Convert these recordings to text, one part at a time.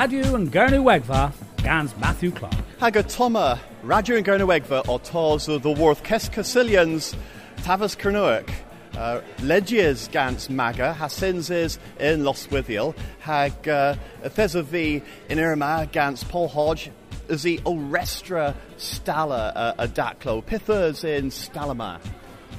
Radio and Gernu Wegva, Gans Matthew Clark. Haga Toma, Radio and Gernu Wegva, or Tors of the Worth Kes Casilians, Tavas Kernuic. Uh, Legies gans maga, hasenses in Loswithiel, hag uh, thesavi in Irma gans Paul Hodge, the Orestra Stala uh, a Daclo, Pithers in Stalama.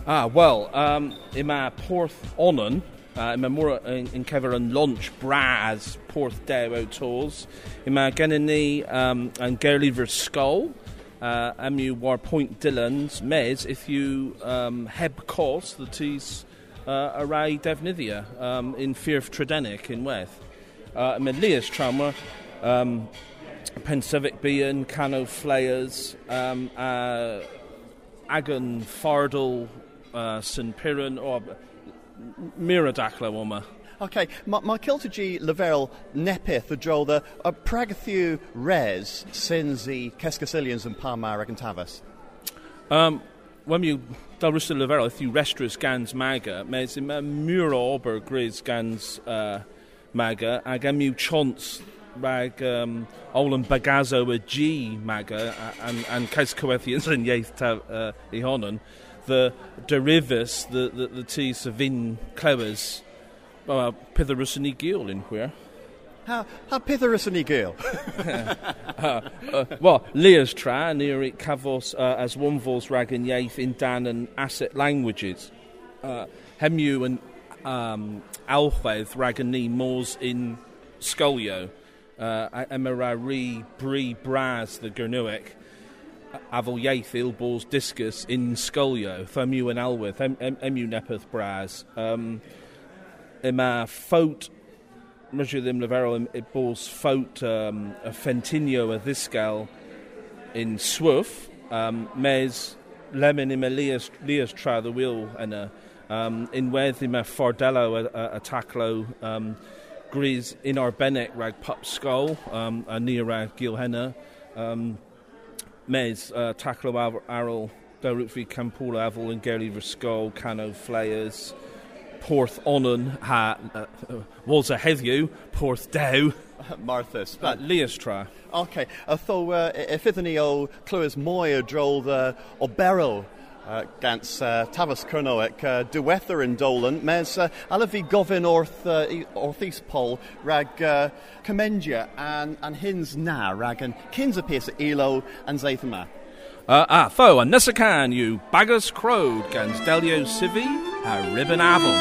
Ah, well, um, ima porth onan, uh, ima mor in, in cefer yn launch bras porth dew o tors. Ima gennym ni um, yn gerli fyr sgol, uh, am you war point Dylans, mes, if you um, heb cos, the tis uh, a rai defnyddia um, in Firth Tredenic in Weth. Uh, Mae Leas trauma, um, Pensific Bian, Cano Flayers, um, uh, Agan Fardal, uh, St Piran, or mira dacla wama. Okay, mae ma ciltagi Leverel nepeth y drodd y pragathiw res sy'n i Cesgasillians yn Parmar ag yn Tafas? Um, Wem yw dal rwysd leferel, eith yw restrus gans maga, mes yma mŵr o ober gris gans uh, maga, ac am yw chons rhag um, Olan Bagazo y G maga, a'n caes cywethians yn ieith ta, uh, i honyn. The derivus, the, the, the tis savin clewers, uh, pitherus yn i gil in hwyr. Ha, ha pitherus yn i gil? uh, uh, well, Leas tra, near it cavos uh, as one vols rag yn in dan and asset languages. Uh, hemu and um, alchwedd rag yn ni in scolio. Uh, emera ri bri bras the Gernuic. Afol ieith ilbos discus in scolio. Alwydd. Em, em, emu nepeth bras. Um, yma ffawt Rydw ddim leferol bos ffawt um, y fentinio y ddisgael in swff um, mes lemon im Elias, Elias tra the wheel yna um, unwedd im a ffordello a, a, a taclo um, in arbennic rag pup skull um, a ni rag gil henna um, Mez, uh, Taklo Ar- Arrol, Darutri Campul Avil, and Gary Risco, Cano Flayers. Porth Onan ha, uh, uh, Porth Dow, Martha, But uh, Okay, I thought uh, effyddyn ni o clywed mwy o drol uh, gans uh, Tafas Cernoic uh, diwether yn Dolan, mes uh, ala fi gofyn wrth, uh, wrth rag uh, comendia an, an hins na rag an cyns y pys ilo an zeith yma. Uh, ah, tho, a Nusacan, you baggers crowed, gans Delio Civi, a ribbon avon.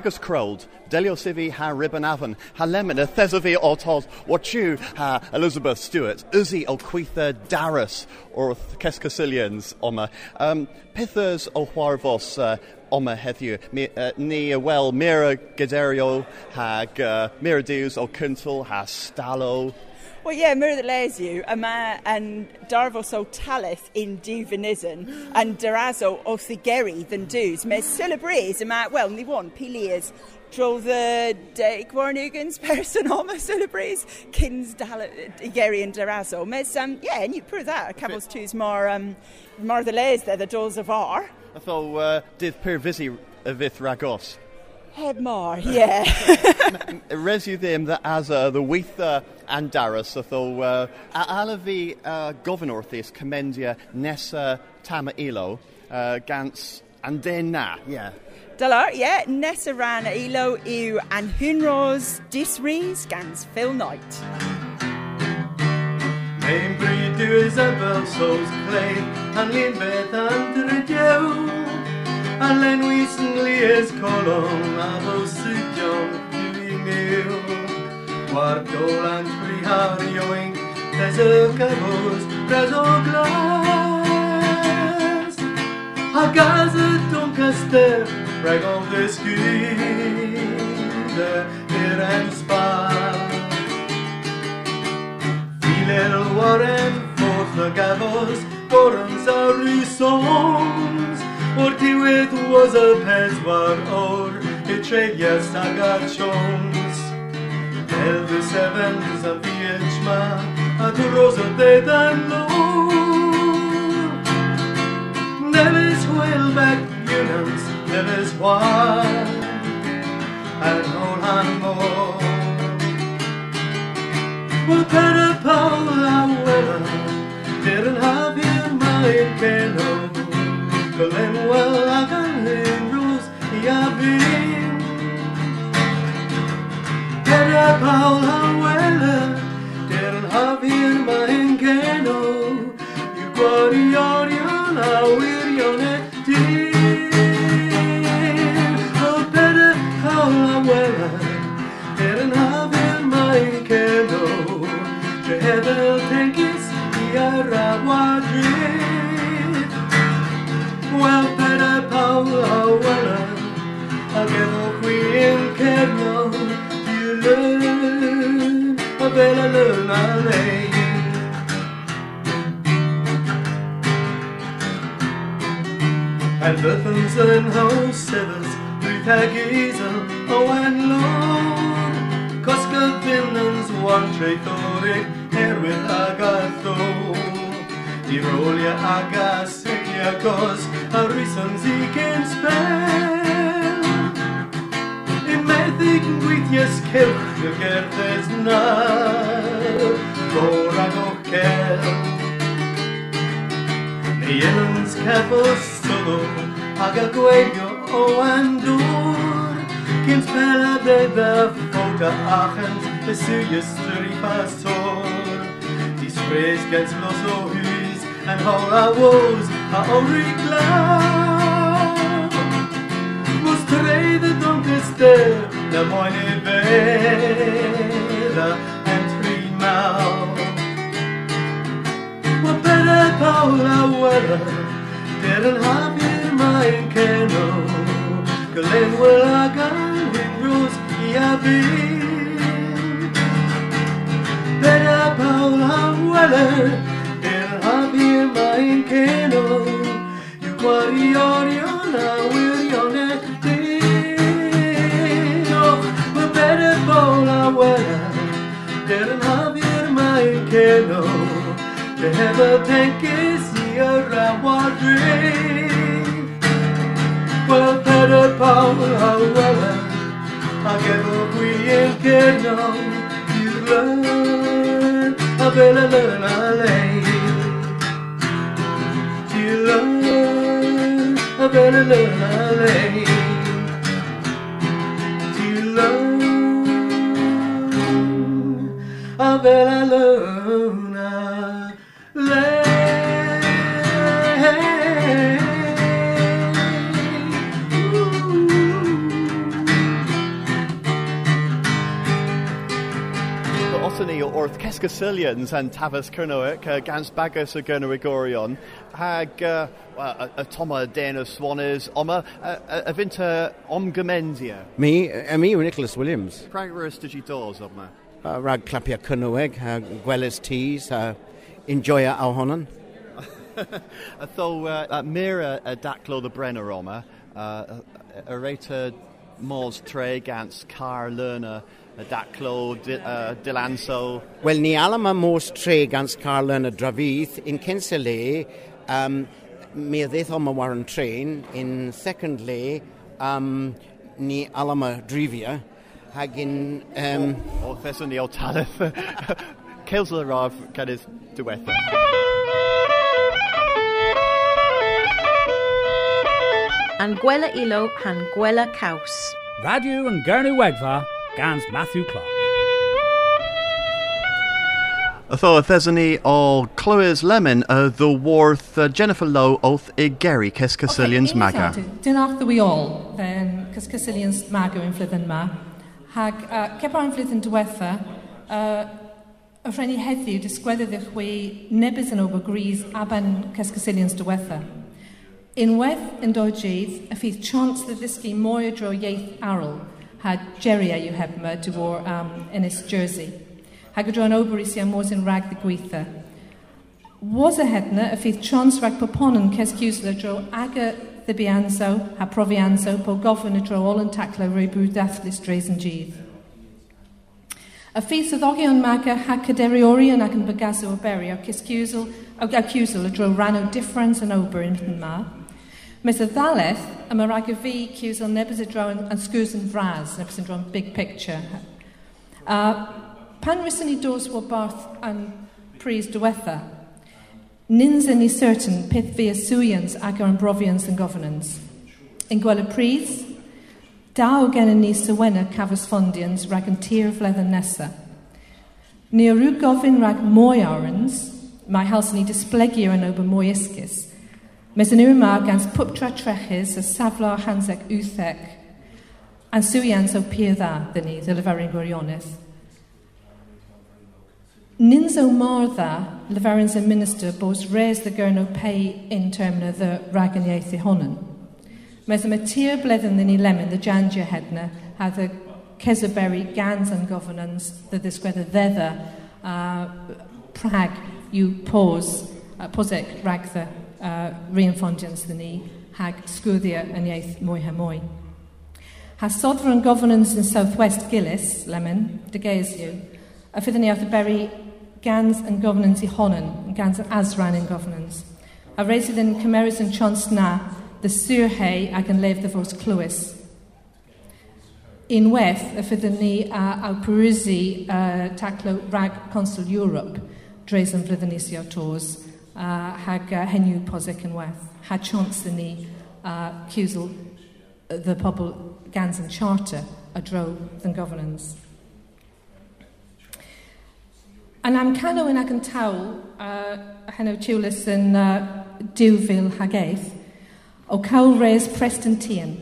Bagus crowd, delio sivi ha ribbon avon, ha lemon a thesavi ortos, what you ha Elizabeth Stewart, uzi o quitha Darus, or Keskasilians oma. Um, pithers o huarvos uh, oma heddiw. Mi, uh, ni wel mira gaderio hag uh, mira diws o cyntul ha stalo Well, yeah, Myr the Lesu, yma yn darfos o talith in Duvenism and darazo o thigeri than dus. Mes celebrés yma, well, ni one, piliers, dro the de Gwarnugans person oma celebrés, kins igeri and darazo. Mes, um, yeah, and you prove that, cavos tus mar, um, mar the les there, the doors of ar. I thought, uh, did per visi a vith ragos. Hedmar, yeah. Resi ddim dda asa uh, the weitha and daras so uh, a ala fi uh, gofyn wrthys commendia nesa tama ilo uh, gans andena, yeah. Dalar, yeah, nessa ran ilo yw anhynros disrys gans Phil Knight. Mae'n bryd yw Isabel So's claim, anlun beth andrydiew. Alain lenwisn lies kolon a bosydion dywinyl Wardolan priharioink bez ykavos bez oglas A gazet on kaster ragon deskide ir en spas Filer waren forth y gafos gorans a Urtiłych łozę pezłar or Ietrzenia staga ciąs Elwy seven zawijeć ma A tu rozę dedan Neves huel back unans Neves why Al holan mo Wapera paula wela Didn't er have you my canoe Berlin well like a Lindros Yabin Der Paul Hamwella Der Havien Mein You. Quarion Yon Awir Yon Well, I'm well, I'm well, I'm well, I'm well, I'm well, I'm well, I'm well, I'm well, I'm vuela a quedó queen que no you learn a bella luna ley and Löffensenhaus severs durch Vergieser oh ein Lohn Koska Finnens one traitoric here with agathon Tirolia agasse cos a rhwysons i gen sbel. I meddyg yn gweithio sgylch y gerdded na, Gor ag o cel Neu yn cefos solo, ag a gweithio o andŵr. Cynt pelededd y ffod a achant y sy'n ystyr i pastor Disgrace gets lost o hys and all our woes a ori glav Mous treide dom dester la moine bela en primal Ma pere paula uera der an ma maen keno. Galen wel agar in rus i abi Pere paula uera main keno You kwari oriona wirione tino oh, Ma bere bola wera Deren havir main keno Leheva tenkis yara wadri Well bere bola wera Agero guien keno You learn. A bela la la la love, I better love my Do you love, I better love my lady. Otany or Orth Keskasilians and Tavas Kernoek, uh, Gans Bagos Agernarigorion hag uh, atoma uh, den of swanes oma vinter, uh, uh, omgamendia. Me, me, Nicholas Williams. Pragras digitors of. Rag clapia cunnueg, gwelis teas, enjoya alhonan. Though mira daclo the brenner oma, areta mors tre gans car lerner daclo dilanso. Well, ni alama mors tre gans car lerner dravith in kensele um, mi ddeith o tren, in secondly, um, ni alama drivia, hag in... Um, o, o thesan ni o talith. Ceils o'r raf canis diwetha. Anguela Ilo, Anguela Caws. Radio and Gernu Wegva, Gans Matthew Clark. Tho thesony o oh, Chloe's Lemon uh, the warth uh, Jennifer Lowe oath i Gary Cys okay, Maga. Dyn arth we all, then, Cys Cysillians Maga yn flydden ma. Hag, uh, cebra'n flydden diwetha, uh, y rhenni heddiw disgweddodd eich wy nebys yn ober gris aban Cys Cysillians diwetha. Unwaith yn doidydd, y ffydd chance ddysgu mwy o dro ieith arol, had Jerry a yw hebma dyw'r um, Ennis Jersey hag y dro'n ober i si am yn rag the gweitha. Was a hedna y ffydd trons rag poponon cesgiws le dro ag y ddibianso a profianso po gofyn y dro ol yn taclo rwy bwyd dathlis dres yn gydd. Y ffydd syddogion maga a hag caderiorion ac yn bygaso o beri o cesgiwsl acusal y dro ran o difference yn ober yn hyn ma. Mr Ddaleth, y mae rhaid i fi cwsal nebys y dro yn sgwrs yn fras, nebys yn dro yn big picture. Uh, pan rysyn ni dos o barth yn pris diwetha, nins yn ni certain peth fi yswians ac ar brofians yn governance. Yn gweld y pris, daw o gen ni sywena cafos fondians rhag yn tir fledden nesa. Ni o rhyw gofyn rhag mwy arans, mae haws ni disblegio yn ober mwy isgus. Mes yn yma gans pwptra trechus a safla hansec wthec, a'n swians o piedda dyn ni, ddilyfarin gwirionedd. Nins o martha, lefarins yn minister, bos res the gyrno pay in termina the ragan ieithi honan. Mes yma tir bledden ni lemon, the jandia hedna, a the cesaberry gans and governance, the ddisgwedda ddedda, uh, prag you pause, uh, posec ragtha uh, reinfondians the ni, hag sgwyddia yn ieith mwy ha mwy. Has sovereign governance in Southwest Gillis, Lemon, de you, a fyddwn ni oedd y berry GANS and Governance i Honan, GANS and Asran in Governance. A reisid yn cymerus yn chons na, dy syrhau ac yn lef dy fos clywys. Unwaith, y fyddwn ni a awpyrysu uh, taclo rag Consul Europe, dres yn flyddyn ni si o tos, uh, hag uh, henyw posec yn waith. Ha chons yn ni uh, cwsl the pobl gans yn charter a dro than governance. Yn amcanol yn ag yn tawl, uh, a hynny tiwlus yn uh, diwfil hag eith, o cawl res Preston Tian.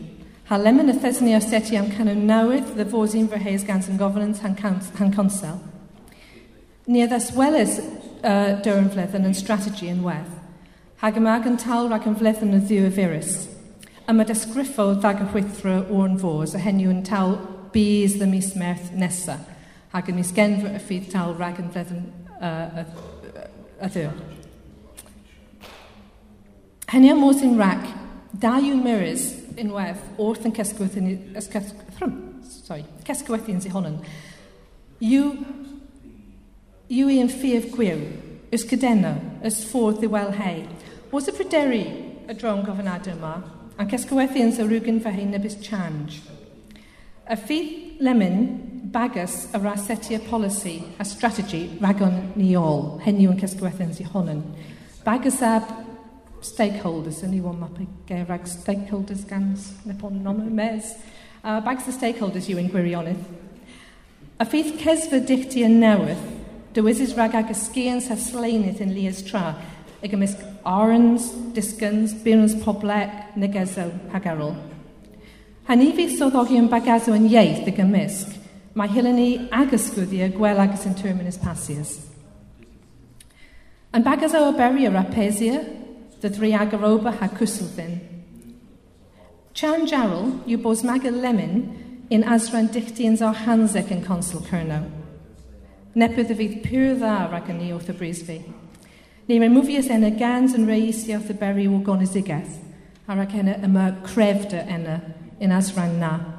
Ha lemon y thesni o seti am canwn newydd the fos un fyrheis gans yn gofynant han consel. Ni as well as uh, dyr yn yn strategy yn wedd. Hag yma ag yn tal rag yn fledden y ddiw y firus. Yma desgriffo ddag y hwythro o'r fos a heniw yn tal bys the mis merth nesaf hag yn mis isgenfa y ffydd tal rag yn feddyn uh, y ddyr. Hynny am mwys yn rag, da yw mirrors unwaith wrth yn cysgwythu yn sihonyn. Yw yw i yn ffydd gwyw, ys cydena, ys ffordd i wel hei. Was y pryderu y dron gofynadau yma, ac ysgywethu yn rhywun fy hyn nebys change. Y ffydd lemon bagus a rasetia policy a strategy ragon niol, heniu yw'n cysgwethyn sy'n honyn. Bagus ab stakeholders, yn i won map stakeholders gans nepon yn mes. Uh, bagus the stakeholders yw yn gwirionedd. A ffeith cesfa dichti yn newydd, dywysis rag ag ysgians a sleinydd yn lias tra, ag ymysg arans, disgyns, byrns poblec, negeso, hagarol. Hanifig soddogi yn bagazo yn ieith ag ymysg, Mae Hilany agus Gwydia gwel agus yn terminus pasias. Yn bagas o aberia rapesia, dy ddri agaroba ha cwsylfyn. Chan Jarl yw bos maga lemon in asran dichtians o hansec yn consul Cerno. Nepydd y fydd pyr dda rag yn ni wrth y brisfi. Ni mae'n mwfius enna gans yn reisi wrth y beri o gonesigaeth, a rag enna yma crefda enna in asran na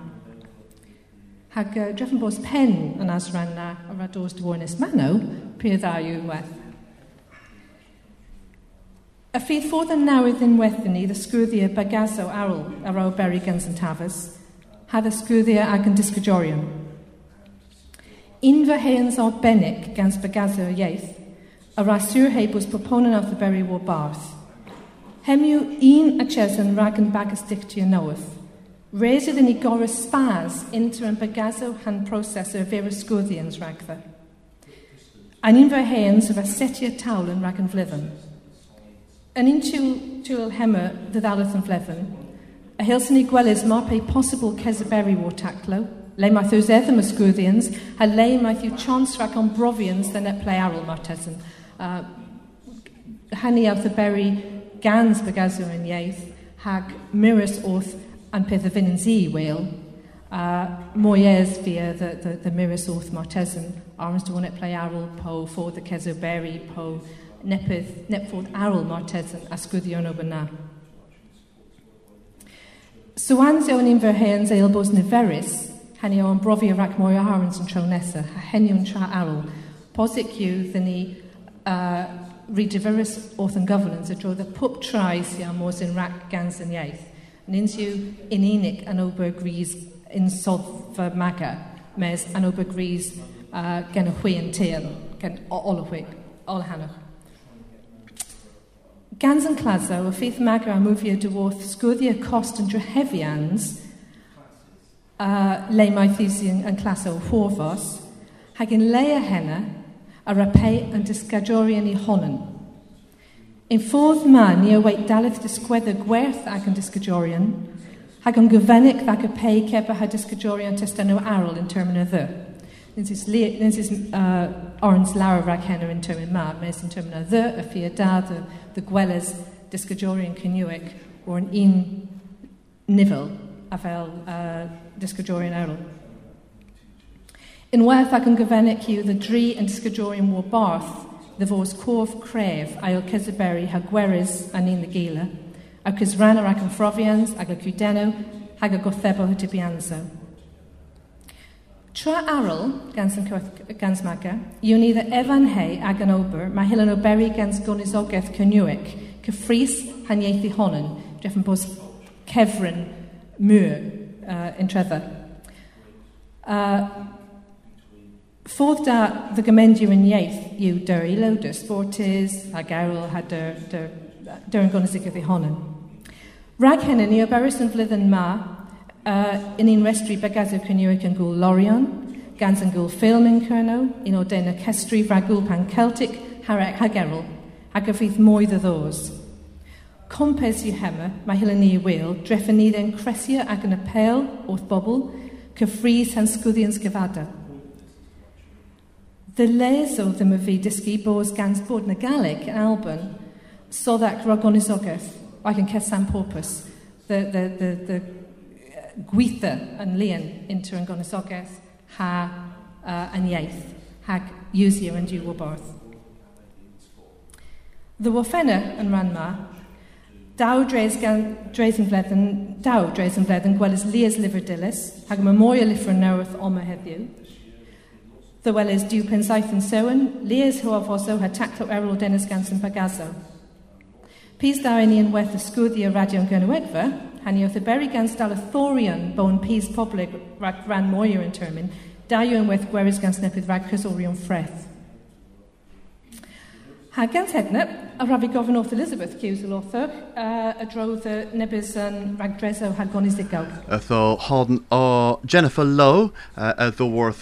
hag uh, drefn bos pen yn asran na ar ados dywonis manw, pryd dda yw weth. Y ffydd ffodd yn newydd yn wethyn ni ddysgwyddiau bagaso arwl ar o Berry Guns and Tafers, ha ddysgwyddiau ag yn disgwydiorion. Un fy heans arbennig gans bagaso ieith, a rasur heb was proponon of the Berry War Barth. Hemiw un a chesan rag yn bagas dictio newydd. Réidir in i gorau spas inter yn bagaso han proses ar bhéar scúdíans ragtha. An in bhar héans a bheith tawl yn rag yn bhlithan. Yn un túil hema ddadalas yn bhlithan, a hilsan ni gwelys mar pe possible cesaberi war taclo, le maith yw'r edrych y a le maith yw chans rhaid o'n brofians dyn e ple arol mar tesyn. Uh, hynny awth y beri gans bygazw yn ieith, hag mirrors wrth an peth y fyn yn zi wel, Uh, Moyes via the, the, the Mirasorth Martesan, Arms to Wanet Play arol Po, for the Kezo Berry, Po, Nepeth, Nepford Aral a sgwyddion o byna. Swansio yn zeil bos niferus, hynny o'n brofi o rac mwy o harwns yn tro nesa, a henio'n tra aral, posig yw ddyn ni uh, rediferus orth yn governance a dro the pwp trai sy'n mors yn rac gans yn iaith. Nintio in yn ober gris yn soddfa Maga, mes yn ober gris uh, gen y chwi yn teil, gen ol y chwi, ol hanwch. Gans yn claso, y ffeith magra am wfio dywodd sgwyddiau cost yn drehefians, uh, le mae thysi yn, yn clasaw hwfos, hag yn leia henna, a rapau yn disgadorion i honyn. Yn ffordd ma, ni i yweidaledd disgwedd y gwerth ac yn disgydorion, hag yn gyfennig ddag y pei ceb a ha disgydorion testenw arol yn termyn y ddy. Nyn sy'n uh, orns lawr rhag henna yn termyn ma, mes yn termyn y ddy, y ffia da, y, dy gwelys disgydorion cynnewic o'r un nifel a fel uh, disgydorion arol. Unwaith ac yn gyfennig yw i'w dri yn disgydorion war barth, the fos cof cref a yw cysiberi ha gweris a ni'n dy gila, ac ys ranner ac yn phrofians ag y cwdenw hag y gothebo hyd i Tra arol, gans yn gans maga, yw ni dda efan hei ag yn ober, mae hyl yn oberi gans gonisogaeth cynwyc, cyffris haniaethu honyn, dref yn bos cefryn mŵr uh, yn tredda. Uh, Ffordd da the gymendiw yn ieith yw dyr i lawdr sportys a gerwl a dyr, dyr, dyr yn gonas i gyfi Rag hynny ni o berys yn flyddyn ma uh, yn un restri bygadw cynnig yn gwyl Lorion, gans yn gwyl ffilm yn Cyrno, un o den y cestri rhagwl pan Celtic harag hagerol a gyffydd mwy ddy ddos. Compes yw hema, mae hylen ni i wyl, dreffyn ni ddyn cresia ac yn apel wrth bobl, cyffrys han sgwddi yn sgyfadau ddylesodd y fi dysgu bos gan bod na galeg yn Alban soddach rogonisogaeth ac yn cesan porpus, the, the, the, the uh, gweitha yn lian inter yn gonisogaeth ha uh, yn iaith, hag iwsio yn diw wabarth. The wofenna yn ranma, daw dres, gan, dres yn fledden, daw dres yn fledden gwelys lias lifer dilys, hag y memorial lifer newydd oma heddiw, Llewellys Dw Pensaeth Sewen, Lias Huafoso ha tacto erol Dennis Ganson Pagaso. Pys da yn un werth y sgwddi y radio'n gynwedfa, hannu wrth y beri gan stal bo'n peace public ran moyer in termin. da yw yn werth gans gan snepydd rhag cysorion ffreth. Gans hednep, a ravi governor wrth Elizabeth Hughes, author, uh, a drodd y nebys yn ragdreso ha gonis digawg. or Jennifer Lowe, uh, y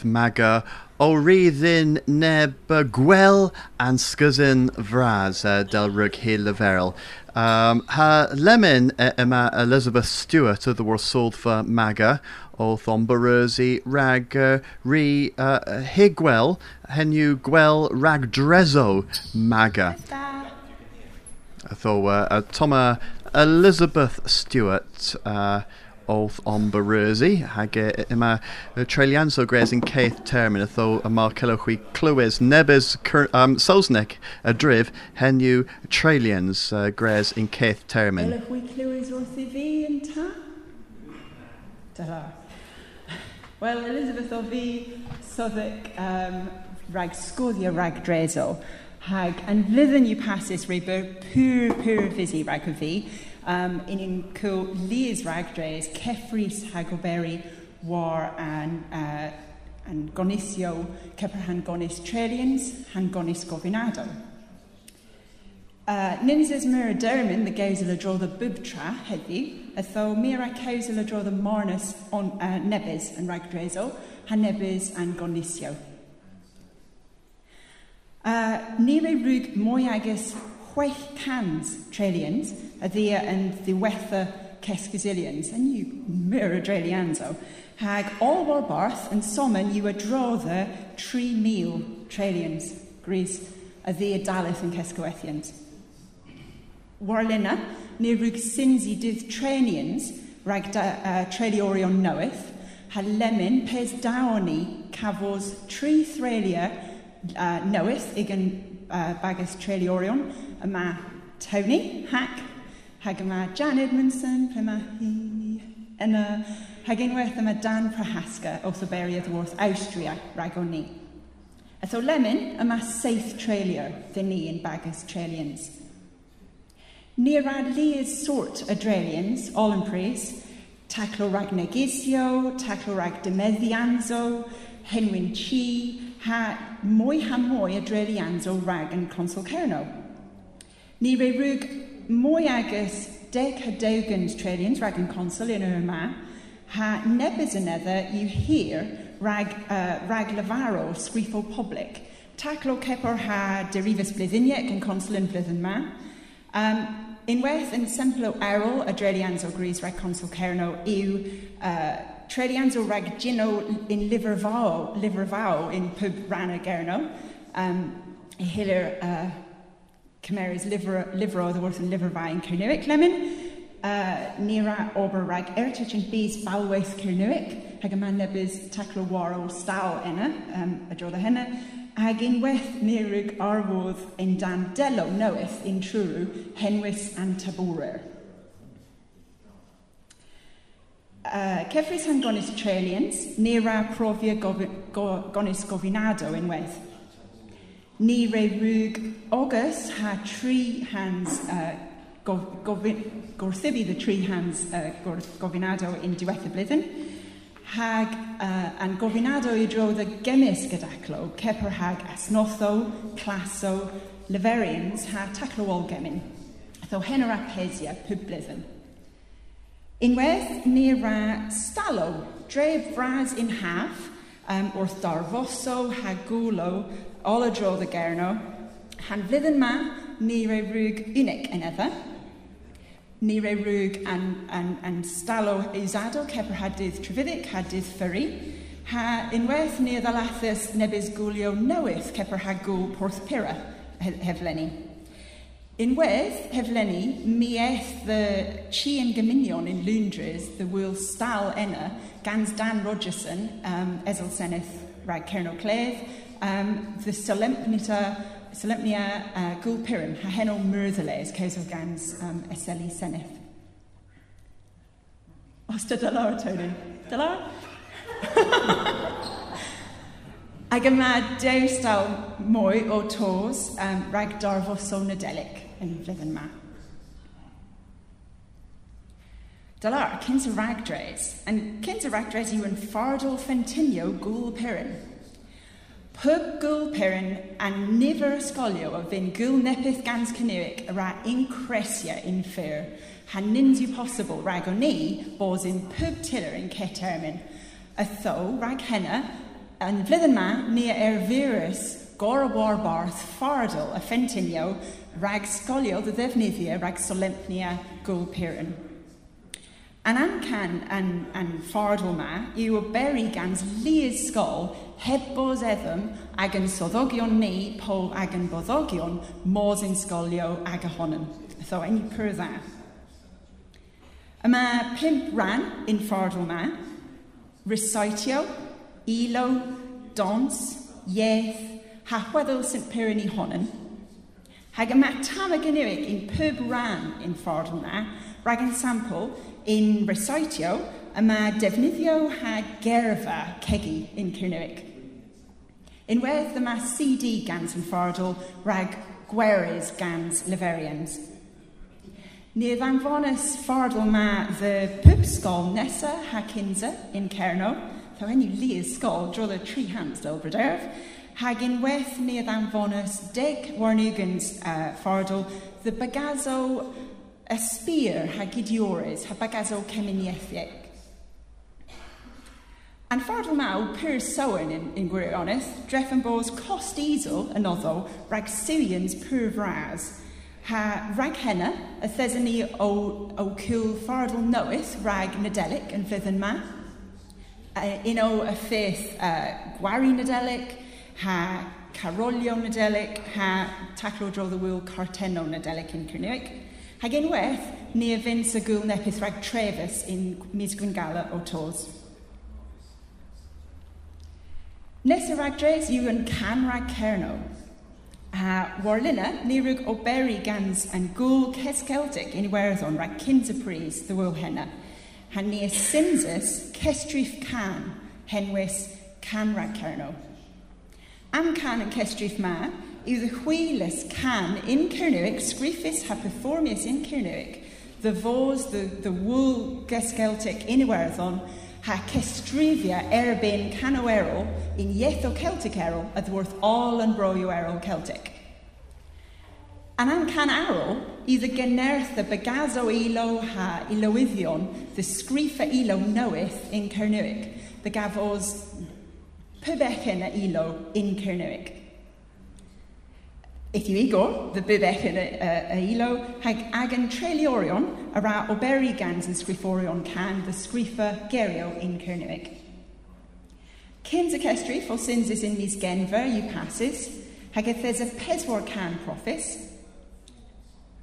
maga, Oridin Nebergwell and Skuzin Vraz uh, Delrug Leverel. Um, ha Lemon Emma uh, Elizabeth Stewart of the for Maga o Thomberusi rag uh, re uh, Higwell Henu Gwell rag Drezo Maga. Though uh, Thomas Elizabeth Stewart. Uh, óth omba ruí hag i má eh, so grééis an céith termmin ató a má ceile chuí cluis nebes um, sósneic a drih henniu trelians eh, uh, grééis in céith termmin. Well, Elizabeth o fi soddic um, rag sgoddio rag drezo hag and lyddyn yw pasis rei byr pŵr pŵr fysi rag o fi um, yn un cwl lias ragdres, ceffris hagoberi war an, uh, an gonisio Cepr han gonis trelians, han gonis gofinado. Uh, Nyn ys myr y dermyn, the gaws yla the y bwbtra heddi, a tho mir a caws yla dro the mornus on, uh, nebys yn ragdreso, han nebys an gonisio. Uh, Nire rwg mwy agos cans trillions a ddia yn ddiwetha cesgazillions, a new mirror drelianzo, hag all war barth yn somen yw adrodda 3,000 trillions gris a ddia dalith yn cesgawethians. Warlina, ni rwg synsi dydd trenians rhag da, uh, treliorion noeth, ha lemon pes dawni cafos tri threlia uh, noeth ag yn uh, bagas treliorion, yma Tony Hack, hag yma Jan Edmondson, prima hi, yna hag unwaith yma Dan Prohaska, also buried wrth Austria, rag o ni. A so lemon yma seith treulio, ddyn ni yn bagus treulians. Ni rad liad sort o dreulians, all yn praise, taclo rag negisio, taclo rag demeddianzo, henwyn chi, ha mwy ha mwy o dreulians o rag yn consul Cerno. Ni fe rwg mwy agos deg hadawgant trillions rhag yn consul yn yr yma, ha nebys yn edda yw hir rhag, uh, rhag lefaro sgrifo public. Taclo cepor ha derifus blyddiniac yn consul yn blyddyn ma. Um, unwaith yn semplo erol y drelians o Gris rhag consul cerno yw uh, trelians o rhag gino yn liferfao, liferfao yn pub rhan gerno. Um, hilir uh, Cymeris liver oedd wrth yn lyfrfau yn Cernywic lemon, uh, Nira Ober rag Eritych yn bys balwaith Cernywic, hag yma nebys taclo o staw enna, um, a drodd a henna, hag unwaith nirwg arwodd yn dan delo noeth yn trwrw henwys an taborer. Uh, Cefrys han gonis trelians, nira profia gof go, gonis gofinado unwaith, Ni re rwg agus ha tri hands uh, gorthibu the tree hands uh, gofinado in diwethaf blwyddyn, hag uh, an gofinado i drodd y gemis gydaclo, cepr hag asnotho, claso, leverians, ha taclowol gemyn, ddo hen o'r apesia pwb blwyddyn. Unwaith, ni ra stalo, dref fras in half, um, wrth darfoso, hagwlo, ola drodd y gerno, han flyddyn ma ni roi rwg unig yn edda, ni roi rwg an, an, an stalo eisadol ceper hadydd trefyddic, hadydd ffyrru, ha unwaith ni ddalathus nebys gwylio newydd ceper hagw porth pira heflenni. Unwaith heflenni, mi eith the chi yn gymunion yn Lundres, the wyl stal enna, gans Dan Rogerson, um, esel Senedd rhag Cernol Cledd, um, the Solemnita, Solemnia uh, Gulpirin, Hahenol caes of Gans, um, Eseli Senef. Osta Delara, Tony. Delara? Ag yma dew stael mwy o tos um, rhag o nadelic yn flwyddyn yma. Dylar, cynt y ragdres, yn cynt y ragdres yw yn ffardol ffentinio gwl pirin. Pub gwl perin a nifer ysgolio o fy'n gwl nepeth gans cynnyrich a ra incresia in ffyr. Ha nins yw posibl rag o ni bos yn pub tiller yn cetermin. A tho, rag henna, yn flyddyn ma, ni er virus gor o war barth ffardl a ffentinio rag sgolio dy ddefnyddio rag solemnia gwl perin. A'n amcan yn, yn ffordd yma yw y beri gan lu'r sgol heb bod eddym ag yn soddogion ni pob ag yn boddogion modd yn sgolio ag ohonym. So, enni pyr dda. Yma pimp ran yn ffordd yma. Recitio, ilo, dons, ieth, hachweddol St Pyrin i honyn. Hag yma tam y gynnyrig yn pub ran yn ffordd yma, rag yn sampl, in recitio a mae defnyddio ha gerfa cegi yn Cyrnewig. Unwedd dyma CD gans yn ffordol rhag gweris gans Leverians. Ni ddanfonus ffordol ma pub sgol nesa ha cynsa yn Cerno, ddaw enw li sgol drodd y tri hans dyl bryderf, hag unwaith ni ddanfonus deg warnugans uh, ffordol the bagazo y spear ha gidiores, ha bagazol ceminiethieg. An ffordd maw, pyr sowen yn, yn gwir dref yn bos cost easel yn oddo rhag Syrians pyr fras. Ha rhag henna, y thesyn ni o, o cwl ffardl noeth rhag nadelic yn fydd yn ma. Uh, un o y ffeith uh, gwari nadelic, ha carolio nadelic, ha taclo dro the wheel carteno nadelic yn Cyrneuig. Hag unwaith, ni fynd sy gwyl nepeth rhag trefus un mis gwyngala o tos. Nes y rhag dres yw yn can rhag cerno. A warlina, ni rwyg o beri gans yn gwl ces Celtic yn iwerddon rhag cynt y pris ddwyl henna. Han ni y simsys cestrif can henwys can rhag cerno. Am can yn cestrif ma, yw chwelys can in Cernuic, sgriffus hapiformius in Cernuic, the fos, the, the wool gesgeltic in Iwerddon, ha cestrifia erbyn canoerol in ietho Celtic erol a ddwrth all yn broio erol Celtic. An am can arol, i the generth y bygazo ilo ha ilowyddion, the sgriffa ilo noeth in Cernuic, the gafos pybechyn a ilo in Cernuic. Eith yw igor, fy bydech yn y ilo, hag agan treliorion a ra oberi gans yn sgriforion can the sgrifa gerio in Cernywig. Cyn y cestri ffos syns is in mis genfer yw passes, hag there's a y peswar can profis,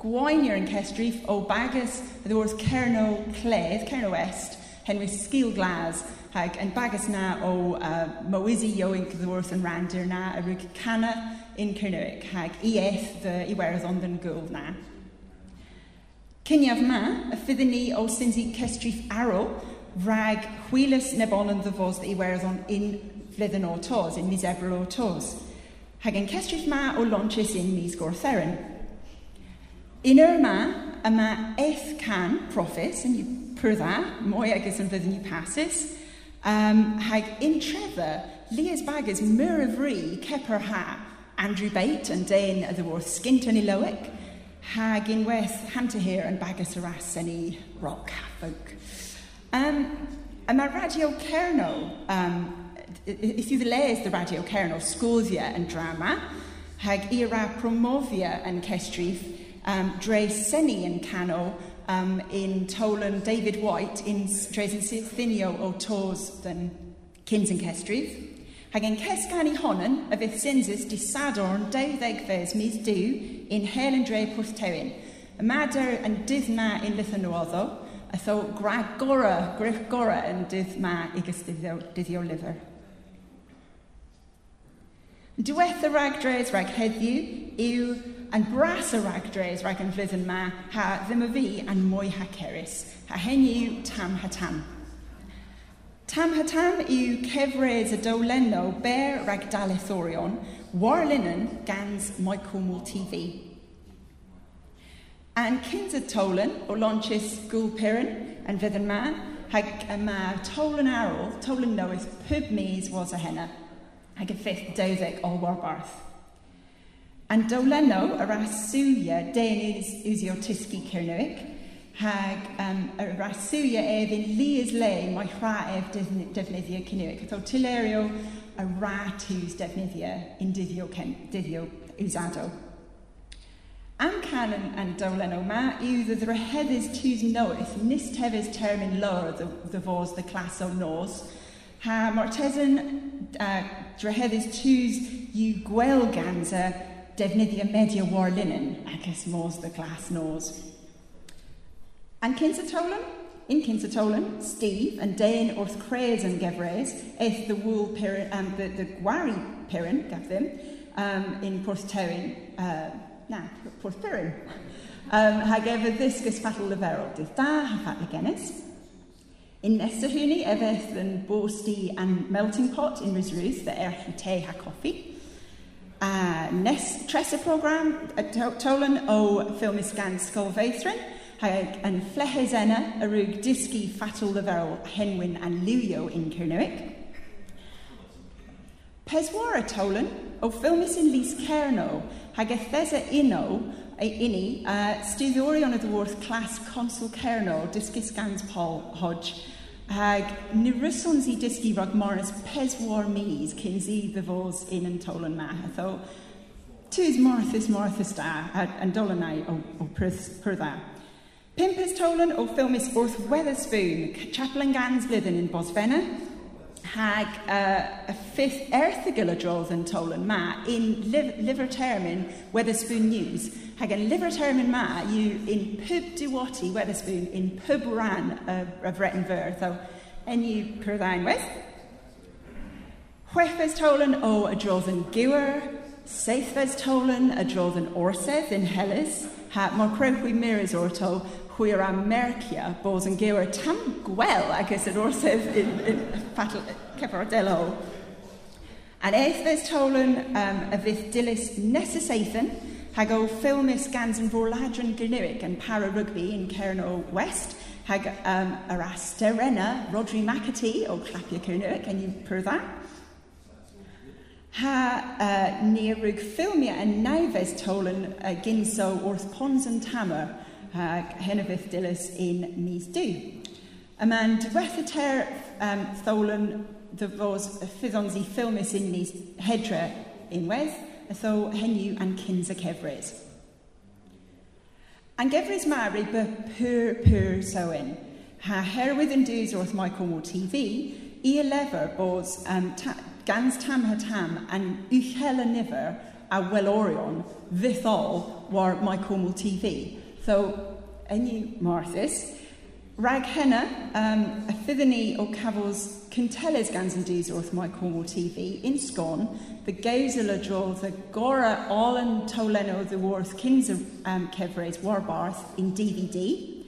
Gwainir yn cestrif o bagus y ddwrs cerno cledd, cerno west, henry sgil glas, hag yn bagus na o uh, mywisi ioink ddwrs yn randir na, a rwy'n cana, in Cernywic hag EF fy iwerdd ond yn gwyl na. Cyniaf ma, y fyddwn ni o syndi cestrif arol, rhag hwylus nebon yn ddyfos dda iwerdd ond un flydden o tos, un misebrol o tos. Hag yn cestrif ma o launches un mis gortheren. Un o'r ma, yma eith can profis, yn yw pyrdda, mwy agos yn fyddwn ni pasus, um, hag un trefyr, lias Baggers, myr y fri, ceper ha, Andrew Bate yn déin y ddyworth sgint i lywic, hag unwaith hantyhir yn bagus yr as yn i rock folk. Um, a mae Radio cerno, um, i you y les the Radio cerno, sgwddia yn drama, hag ira promofia yn cestrif, um, dre seni yn canol, um, in Tolan David White, in dres yn sythinio o tos dyn Kins yn Cestrif. Hag yn cesgan i honen y fydd synsys di sadorn dewddeg fes mis dŵ in hel yn dre pwrthewin. Y mader yn dydd ma yn lythynwoddo, a tho grag gora, griff gora yn dydd ma i gysdyddio dyddio lyfr. Diweth y ragdres rag heddiw yw yn bras y ragdres rag yn fydd ma ha ddim y fi yn mwy ha ceris. Ha hen yw tam ha tam. Tam hatam yw cefres y dowlenno ber rag dalethorion, warlinan gans Michael Moore TV. And y tolen o lonchis yn and fyddyn man, hag y ma tolan arol, tolen noeth pub mis was a henna, hag y ffith dewddeg o warbarth. And dowlenno ar asuia denydd usiotisgi Cernywig, hag um, y rasiwia in lias le mae rha ef defnyddio cynnig. Oedd tilerio y rha tŵs defnyddio yn dyddio, dyddio. Am canon yn dolen o ma yw ddydd reheddys tŵs noeth nis tefys termyn lawr the, the clas o nos. Ha mortesyn uh, dreheddys tŵs yw gwel ganser defnyddio media war linen ac ys mors the class nos. And Kinsatolan? In Kinsatolan, Steve and Dane wrth crees and gefres, eith the wool and um, the, the gwari parent gaf them um, in Porthteryn, uh, na, Porthperyn. Um, hag efo ddysgus fatal leferol, dydd da ha fat legenis. In Nesta hwni, yn bosti and melting pot in Risruth, the erch te ha coffee. Uh, nes, tres y program, uh, tolan o ffilm gan Sgolfeithrin, hag yn flehes enna a rwg disgu ffatol lefel henwyn and liwio yn Cernewic. Peswar a tolan o ffilmis yn Lys Cerno hag ethesa uno ei uni uh, studdiorion y ddwrth clas Consul Cerno disgus gans Paul Hodge hag nyrysons i disgu rog Morris peswar mis cyn zi ddefos un yn tolan ma. Tys Marthas Marthas da, a'n dolanau o, o prydd, Pump Tolan o ffilmis Wrth Weatherspoon, Chaplain Gans Blydden yn Bosfenna, hag uh, a fifth erthigol o drodd yn Tolan ma in liver termin Weatherspoon News. Hag yn liver termin ma yw in pub diwati Weatherspoon, in pub ran y, y Breton Fyr. So, enw pyrddau'n wedd. Chwefes Tolan o y drodd yn Gwyr, Seithfes Tolan y drodd yn Orsedd yn helys, ha, mor crewch wy mirrors o'r to, hwyr a mercia bod yn gewer tam gwel ac ys yr orsef cefordelol. An eithfes tolan um, y fydd dilys nesys eithyn, hag o ffilmus gans yn fwrladron gynirig yn para rygbi yn Cern o West, hag um, yr asterena Rodri McAtee o Clapia Cynirig yn un pyrddau. Ha uh, ni rwg ffilmia yn naifes tolan uh, gynso wrth pons yn tamer, hag fydd dilys un mis du. Y mae'n diwethydau'r um, tholwn dy fos y ffyddons i ffilmus un mis hedre unwaith, y tho henyw an cyns y cefrys. An gefrys mari by pŵr pŵr sewyn, ha herwydd yn dŵs wrth Michael Moore TV, i lefer bod um, ta, gans tam ha tam an uchel y nifer a welorion fythol war Michael Moore TV. So, any Marthas, Rag Henna, um, a Fithany or cafos cynteles Gans yn dys wrth mae Cornwall TV in sgon, the Gaisela Draw, the Gora Allen Toleno, the Warth cyns of um, cefres Warbarth in DVD.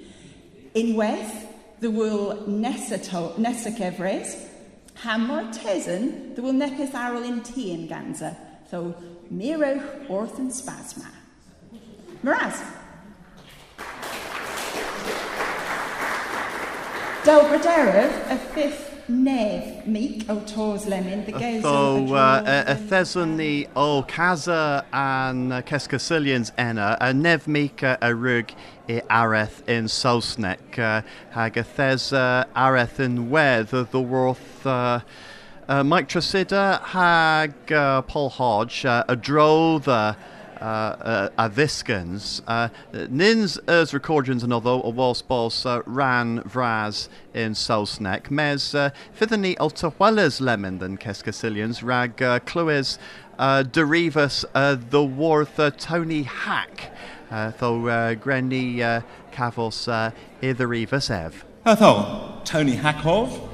In Weth, the nesa, to, nesa cefres, Hammer Tezen, the will Nepeth arol in T in Ganza, so Miro Orth and Spasma. Miraz. Del Bradera, a fifth Nev meek o tos lemon the goes so the o kaza an keskasilians ena a uh, nev meek uh, a rug i areth in sosnek uh, hag thes areth in wedd the worth Mike Tresida hag Paul Hodge a droth uh, uh, Aviskans. Uh, Nins uh, Ers Recordians and a Walsbals uh, Ran Vraz in Salsnek, Mes uh, Fithani Altahuelas Lemon than Keskasilians, Rag uh, uh, Derivas uh, the Warth uh, Tony Hack, uh, though uh, uh, Kavos uh, Itherivas Ev. Uh, Atho, Tony Hackov,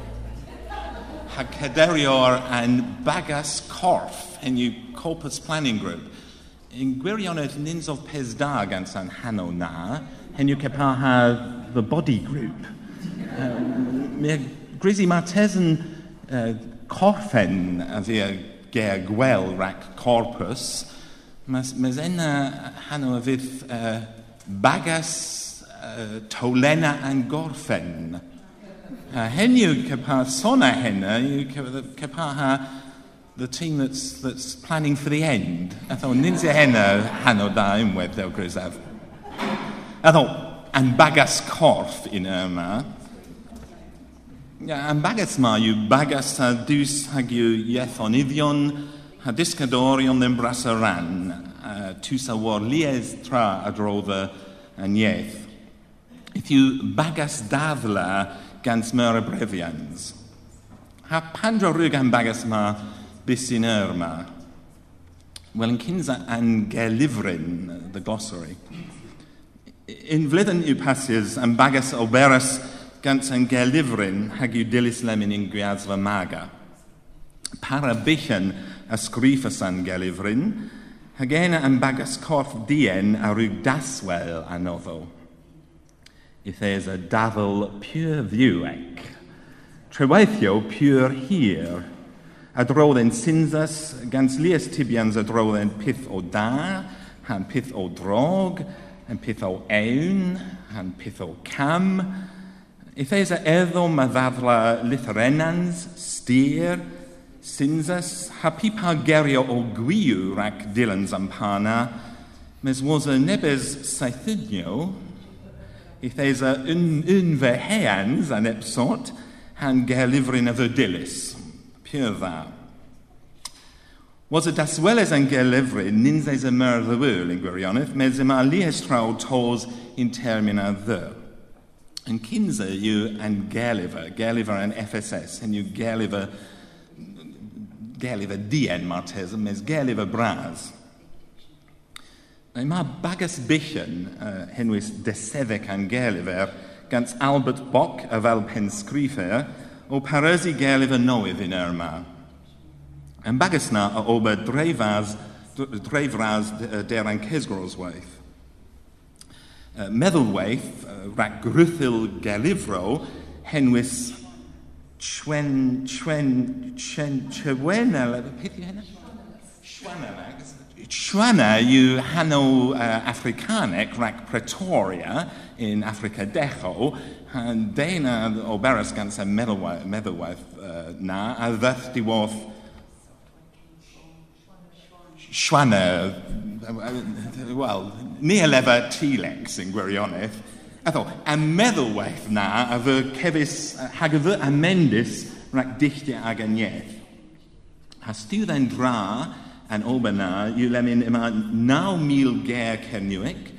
Hakederior and Bagas Korf, in your Corpus Planning Group. yn gwirionedd nins of pes da gan san hano na, henyw cepa ha the body group. Um, Mae grisi mae yn uh, corffen a fi ger gwel rac corpus, mae ena hano a fydd uh, bagas uh, tolena an gorffen. Uh, henyw cepa sona hena, yw cepa ha the team that's, that's planning for the end. I thought, Ninja Henna, Hanno da unwedd ddew grisaf. I thought, and bagas corff in yeah Yn bagas ma yw bagas a dws hag yw iethon iddion a disgadorion ddim bras a ran. Uh, Tws a war lies tra a drodda yn ieth. If yw bagas dafla gans myr y brefians. Ha pandro rwyg am bagas ma bisinur yma, wel yn cynsa angelifryn, the glossary, yn fledyn yw pasys yn bagas o beres gant angelifryn hag yw dilys lemyn yn gwiaz fy maga. Para bychan ysgrifas angelifryn, hag ena yn bagas corff dien a rhyw daswel anoddo. If there's a dafel pure view ec, treweithio pure hir, A drawlen synsas gans lias tibians a drawlen pith o da, han pith o drog, han pith o ewn, han pith o cam. Eithais a eddo ma ddadla litharenans, styr, synsas, ha pipa gerio o gwiw rac dilans am pana, mes was a nebes saithidnio, eithais a un, un fe heans an epsot, han gerlifrin a dilys pur dda. Was y dasweles yn gelifru nins eis y myrddwyl yn gwirionedd, mes yma li traw tos yn termina ddy. Yn cynsa yw yn gelifer, gelifer yn FSS, yn yw gelifer, gelifer dien martes, mes gelifer bras. Neu mae Bagas bichen uh, henwys Desefec Angelifer, gans Albert Bock, y fel pensgrifer, o paresi gelif yn newydd un er yma. Yn bagus na o ober dreifas, dreifras deran cesgros waith. Meddwl waith, rhaid grythyl gelifro, henwys chwen, chwen, chwen, chwen, beth yw hynna? Chwana yw hanol uh, Africanec rhaid Pretoria in Africa Decho, Deina o beras gan sef meddylwaith, uh, na, a ddeth diwodd Schwanner, wel, ni a lefa T-Lex yn gwirionedd, a ddo, a meddylwaith na a fy cefis, hag y fy amendus rhaid dichtia ag anieth. Has diwedd yn dra yn Oberna, yw lemyn yma 9,000 ger cefniwig,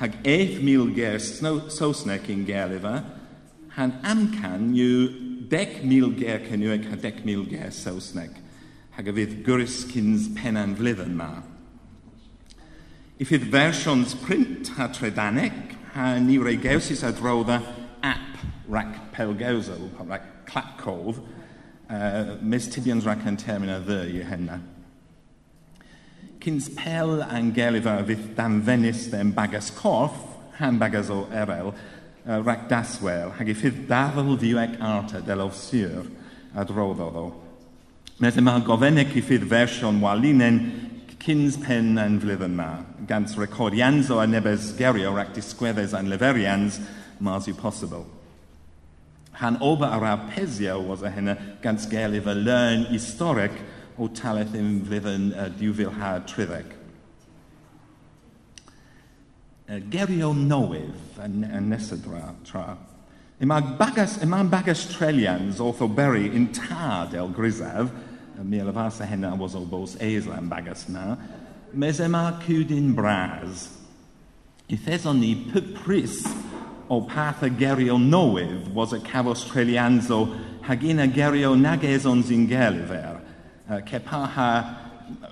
hag eith mil gerst sosnec yn gerlifa, han amcan yw dec mil ger cynyweg a dec mil ger sosnec, hag y fydd gwrys cyns penan flyddyn ma. I fydd fersiwns print a tredanec, a ni rei gewsys drodda app rac pelgewsol, rac clapcof, uh, mis tibians rac yn termina ddy i henna. Cinspel angelifa fydd dan Venice ddem bagas corff, han bagas o erel, uh, rac daswel, hag i ffydd dafel diwec arta del of syr a droddodd o. Nes yma gofennec i ffydd fersiwn walinen cyns pen yn flwyddyn ma, gans recordians o anebes gerio rac disgweddes a'n leferians mas yw posibl. Han oba ar apesio was a hynna gans gelif a learn historic – o taleth yn flwyddyn uh, diwfilhad tryddeg. Uh, gerio newydd yn, yn nesaf tra. tra. Mae bagas, yma bagas trelians o Thoberi yn tad el grisaf, mi a hynna was o bos eislan bagas na, mes e yma cwdyn bras. Itheson ni pris o path a gerio newydd was y cafos trelianso hag un a gerio nag eson sy'n gelifer. Uh, Kepaha,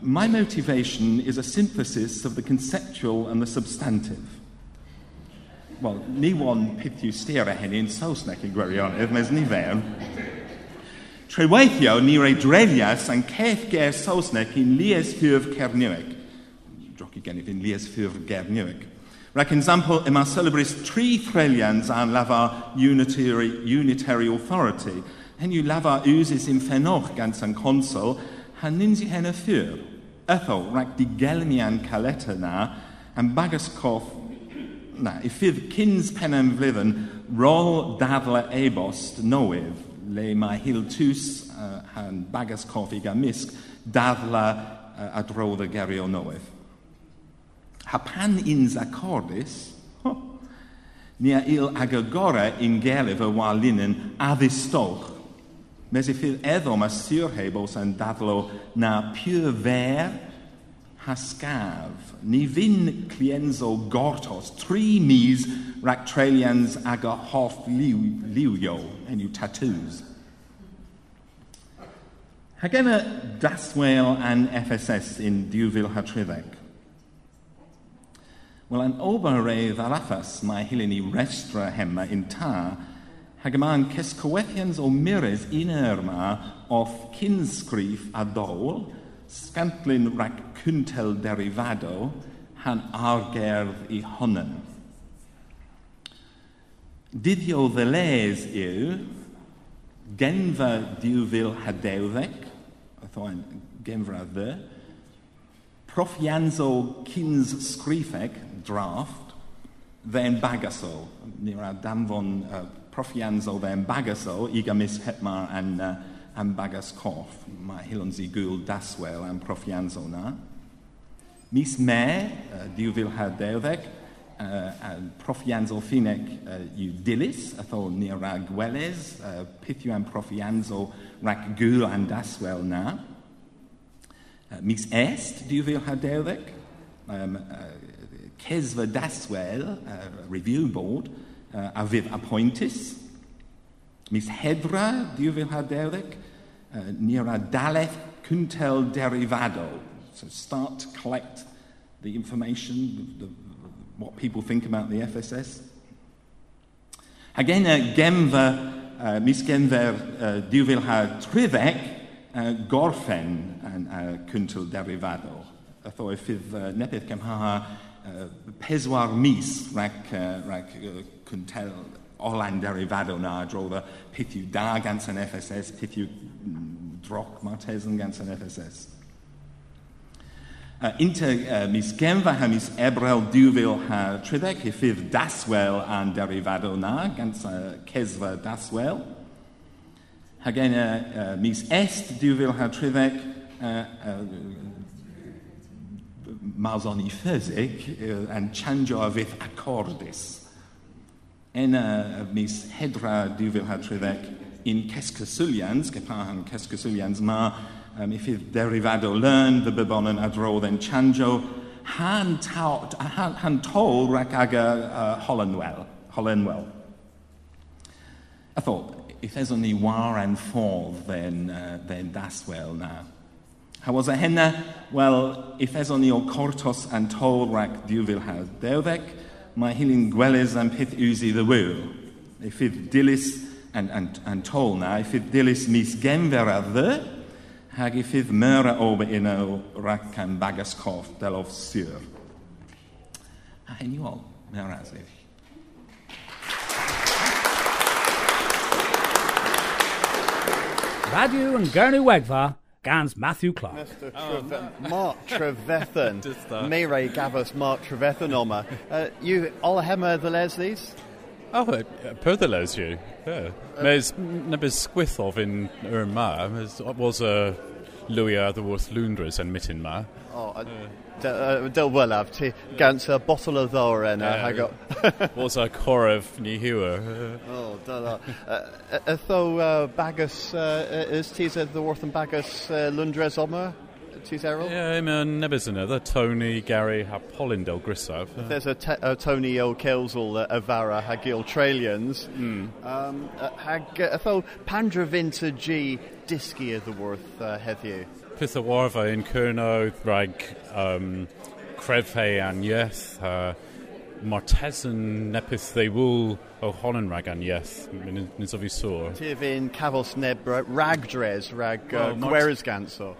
my motivation is a synthesis of the conceptual and the substantive. Wel, ni wan peth yw styr a hynny yn Saesneg i gwirionydd, mes ni fewn. Treweithio, ni rei drelias yn ceth ger Saesneg i'n lies ffyrf Cerniwig. Droci gennyf i'n lies ffyrf Cerniwig. Rhaid example, yma celebris tri threlians a'n lafa unitary, unitary authority – Henw lafa uses in ffenoch gan an consol, hanin si hen y ffyr. Ethol, rhaid di gelmian caleta na, am bagas coff na, i ffydd cyns pen am flydden, rol dadla e-bost newydd, le mae hil tws uh, han bagas coff i gan misg, dafle uh, a drodd y gerio nowydd. Ha pan ins acordus, ni a il agagora in gelif y walinen addistolch Mais ffydd eddo mae Sir Hebos yn dadlo na pure fer hasgaf. Ni fyn clienzo gortos, tri mis ractralians aga ag a hoff liw, liwio, enw tattoos. Hag efo daswel an FSS in diwfil hatriddeg. Wel, an oba reif arafas mae hilen i restra hemma in ta Hagemaan cysgywethians o mires un er yma off cynsgrif a ddol, sgantlyn rhag cyntel derifado, han argerdd i honen. Dyddio ddeles yw genfa diwfil hadewddeg, a thoen genfra ddy, prof Janzo Kins Sgrifeg, draft, dde'n bagasol, ni'r damfon uh, profianzol fe'n bagaso bagasol i gymys hetmar yn, uh, bagas coff. Mae hilon si gwyl daswel yn profianzol na. Mis me, uh, diwfil hardeudeg, uh, uh, prof Iansel uh, yw dilys, a thol ni rag weles, uh, peth yw am prof rag gwyl an daswel na. Uh, mis est, diwfil hardeudeg, um, uh, cesfa daswel, uh, review board, uh, a fydd appointus. Mis hedra, diwfil hadewdeg, uh, ni'r adalaeth cyntel derifadol. So start to collect the information, the, the, what people think about the FSS. Again, uh, gemfa, uh, mis genfer uh, diwfil ha trifec, uh, gorffen yn uh, cyntel derifadol. Ytho e ffydd uh, nepeth cymhaha uh, peswar mis rhac, uh, rhac uh, cwntel tell ar ei fadwn a drodd a da gans yn FSS, pithiw droc mae'r tesyn gans yn FSS. Uh, inter uh, mis gemfa ha mis ebrel diwfil ha tridec i ffydd daswel a'n derifadol na, gans uh, cesfa daswel. Hagen uh, uh, mis est diwfil ha tridec uh, uh, mawson i ffysig uh, an chanjo a fydd acordus ena eh, mis hedra 2013 in Cescasylians, gepahan Cescasylians ma, um, if fydd derifado learn, the bybon yn adrodd yn chanjo, han, ta, han, han tol rac aga eh, uh, Holenwell. Holenwell. I thought, if there's only war and fall, then, uh, then that's well now. How was a henna? Well, if there's only o cortos and tol rac diwfil ha dewdec, mae Mahilin Gwelles am peth usi the wyl. E ffydd dilys yn, yn, yn tol na, e ffydd dilys mis genfer a ddy, hag e ffydd myr a ob yn o rac am bagas coff del of syr. A hyn i ol, myr a sef. Radio yn Gernywegfa, Gans, Matthew Clark. Mr. Treve- oh, no. Mark Trevethan. Mire Gavus Mark Trevethanoma. Uh, you, Olahema the Leslies? Oh, uh, per the Leslie, Yeah. Uh, Mes nebis squith of in Urma uh, was a Louis the worth Lundres and Mittinma. Oh, Del Wellaf, ti gans a bottle of ddor uh, Yeah, hag o. was a coref ni hiwer. Oh, da da. Uh, Ytho uh, bagus, uh, is tis a the worth and bagus uh, Lundres Oma? Tis Errol? Yeah, mae'n nebys yna. The Tony, Gary, ha Polyn del Grisaf. There's a, te- a Tony O'Kelsel uh, Avara hag il Tralians. Mm. Um, uh, hag uh, ytho Pandra Vintage Disky of the worth uh, heddiw. Pisawarva in Kurno, Rag, um, Krevhe and Yes, uh, Martesan Nepis Thewul O'Honan Ragan Yes, Nizovisor. Tivin Kavos Neb Ragdres Rag uh, Gueresgansor.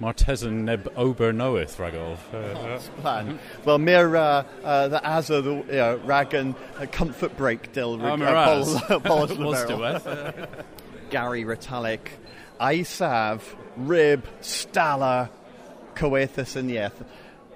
Martesan neb obernoeth Ragolf. Uh, oh, plan. Well, mir uh, uh the as the uh, Ragan uh, comfort break Dil Um, Gary Ritalik, Aisav, Rib, Stala, Coethus and Yeth.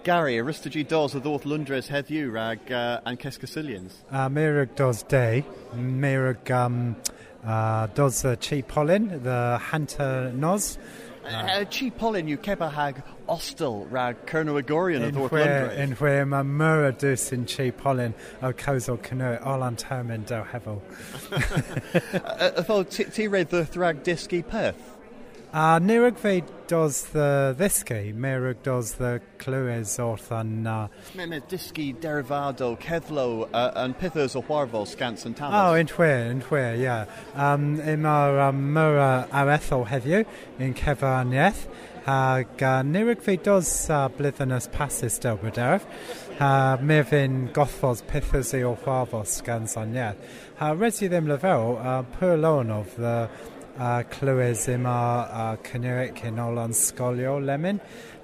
Gary, Aristogy dos a ddorth Lundres heddiw rag uh, and Cescasilians. Uh, Mirag does day. Mirag um, uh, does uh, chi pollen, the hunter nos. Uh, Chi Polin yw ceba hag ostel rag Cerno Agorion a In ddorth where, Lundres. in where ma mura dus in chi pollen o causal canoe all on term do hevel. Uh, Ytho, ti read the Thragdisky Perth? Ah, A newrug fe does the ddysgu, merwg does the clywys wrth yn... Uh... Mae'n me dysgu derfado, ceflo, uh, yn pethau o chwarfol, scans yn tafos. Oh, yn chwe, yn chwe, ie. Yeah. Um, Mae'r um, myr arethol heddiw yn cefaniaeth, ac uh, newrug fe does uh, bliddynas pasus del bryderf. Uh, Mefyn gothos pethau o chwarfol, scans yn ieth. Uh, Resi ddim leferol, uh, per loan of the... a clywed yma a cynnyrau cynolon sgolio lemon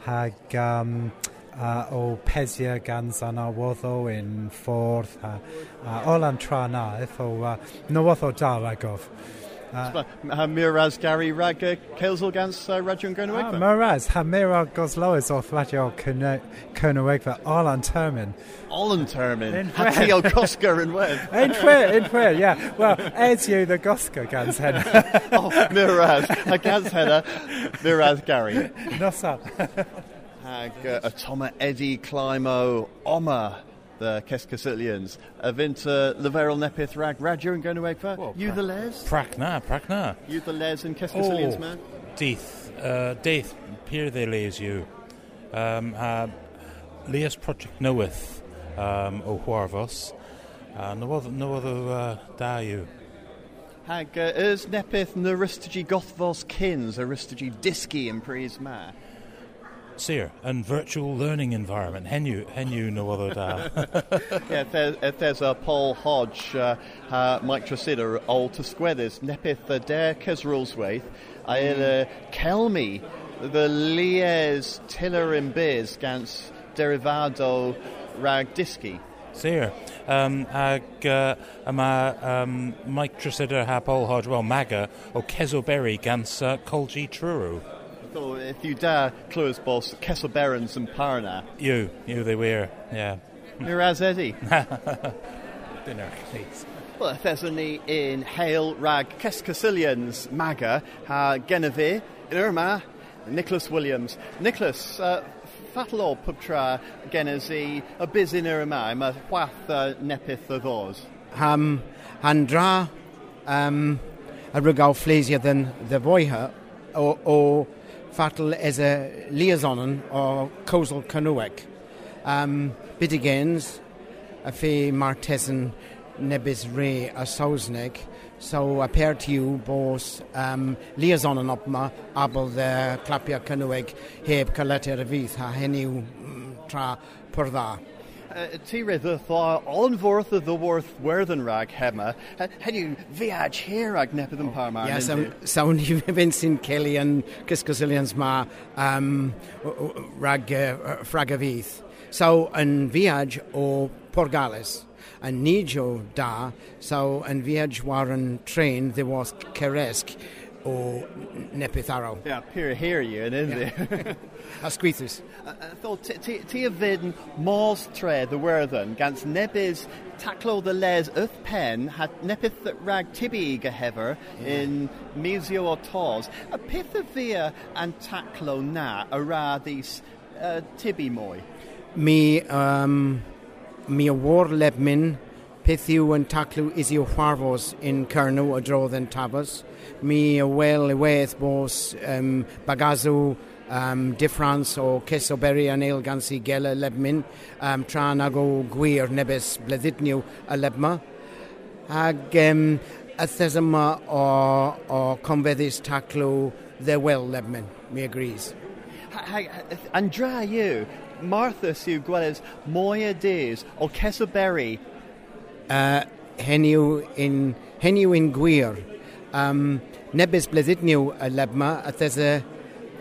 hag um, uh, o pesia gan zanawoddo yn ffordd a, a olan trana o uh, nywyddo dal agof. Uh, uh, Miraz Gary Rag uh, Kelzel Gans uh, Rajun Gernowegva. Ah, Miraz, Hamira Goslois or Flatio Kernowegva, Arlan Termin. Arlan Termin. Hatio Koska and Web. In Twer, in Twer, yeah. Well, as you the Goska Gans header. oh, Miraz, a Gans header, Miraz Gary. Nossa. Hag, uh, Atoma Eddie Climo, Omer. The Keskasilians. A Vinta Leverel Nepith Rag Radion Gernowegva. You the Les? Prakna, Prakna. You the Les and Keskasilians, Oh. man? Deith, uh, deith, peer they lays you. Um, uh, Leas Project Knoweth, um, o Huarvos. Uh, no other, no other, uh, da you. Hag uh, is Nepith Naristigi Gothvos Kins, Aristigi Diski in Pries Seer, and virtual learning environment. Henu, henu no other da. yeah, there's, a Paul Hodge, uh, uh, Mike Trasider, all to squares, Nepith the Dare Kesrulswaith, Aila Kelmi, the Lies Tiller in Biz, Gans Derivado Rag Diski. Seer, um, ag, uh, yma, um, Mike Tresider ha Paul Hodge, well, Maga, o Kezo Berry gans uh, Colgi Truro. So if you dare close boss, Kessel Berens and Parna. You, you they were, yeah. Miraz Eddie. Dinner, please. Well, if there's any in Hale, Rag, Keskasilians, Maga, ha Genevieve, Irma, Nicholas Williams. Nicholas, uh, Fatalo Pubtra Genesi, a biz in Irma, I'm a wath uh, nepith of ours. Ham handra um, a rygaw ffleisio dyn the boiha or, o Fatal as a liaisonan o Coastal Canoeg. Um, Bidigens, a fe martesan nebis re a sausneg, so a pair to you bos um, liaisonan op ma abel the clapia canoeg heb caleter a fydd ha heniw tra pwrdda. tíre de thá anmhórtha the worth werdan rag hema, you viage here ag nepa oh, Yeah, pá mar. Saoní vin Kelly and cuscosilians má rag fragavíth. So an viage ó Porgales. An níjo da so an viage waran train there was Keresk ó nepitharo. Yeah, pure here you and in yeah. there. a sgwithus. Thol, ti a fydd mors tre ddywyrddyn gans nebys taclo dy les wrth pen ha nepeth rag tibi gyhefer mm. in mesio o tos. A pith y fi an taclo na a raddis uh, tibi mwy? Mi, um, mi a war leb min peth yw yn taclw isi o chwarfos yn cyrnw a drodd yn tabas. Mi a wel y weith bos um, bagazw um, difference o cesoberi an eil gan si gela lebmin um, tran ago gwir nebes bleditniw a lebma. Ag um, ythes yma o, o confeddus taclw ddewel lebmin, mi agrees. Andra yw, Martha sy'n gweld moia days o cesoberi. Uh, heniu in, heniu in gwir. Um, nebes bleditniw a lebma, ythes y... Uh,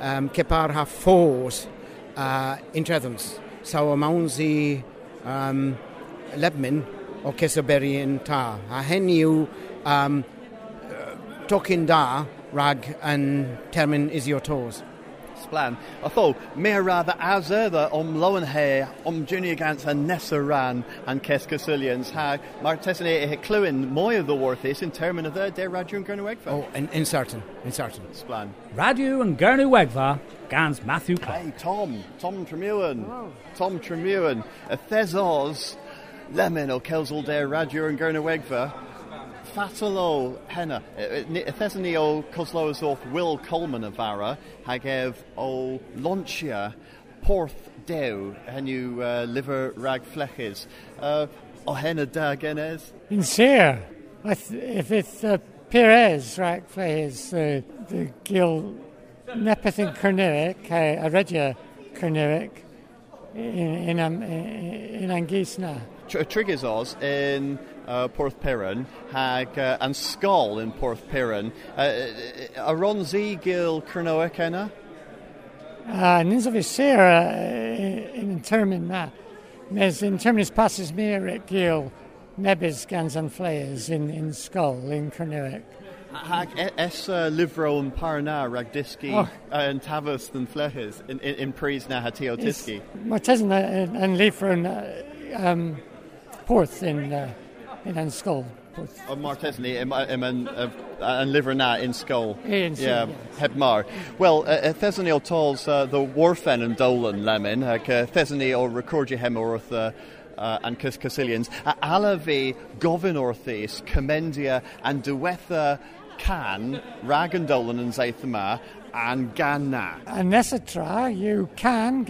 um, che par ha uh, intredums. Maunzi um, lebmin o kesoberien ta. A heniu um, uh, da rag an termin is your toes plan. Atho, mer rather as erda om Lowenhair, om Junigans and Nessaran and Keskasulians, ha Martesine e cluin moy of the Warthis in termin of their Radu and Gernu Wegva. Oh, in, in certain, in certain. Splan. Radu and Gernu Wegva, Gans Matthew Clark. Hey, Tom, Tom Tremuan, oh. Tom Tremuan, a Thesos, Lemon or Kelsal Dare Radu and Gernu Wegva o henna. Ethesyn ni o off Will Coleman of Vara, hag ef o Launchia, Porth Dew, henw uh, liver rag Fleches, Uh, o henna da genes? In sir, if it's uh, Perez rag flechys, uh, the gil nepeth in Cerneric, uh, a regia Cerneric, in, in, um, in Angisna. Tr- triggers os in uh, Porthpiran hag uh, and Skull in Porthpiran. Uh, uh, uh, Aron Ronzi Gil Cronoa Kenna? in ah, nins of uh, in intermin na. Mes interminis passes mir at Gil nebis gans and flayers in, in Skull in Cronoic. Hag essa livro and Paranar ragdiski and oh. tavus and flehes in in prisna hatiotiski. Martesan and livro um porth in in, uh, uh, in Skull. Oh, Martesni um, and, and Liverna in Skull. In yeah, Hebmar. Well, uh, uh Thesani uh, the Warfen and Dolan leman. uh, or o Recordi Hemorth uh, uh, and Casilians, uh, Alavi Govinorthis, Comendia and Duetha Can, Ragandolan and Zaithama, and Ganna. And Nesatra, you can,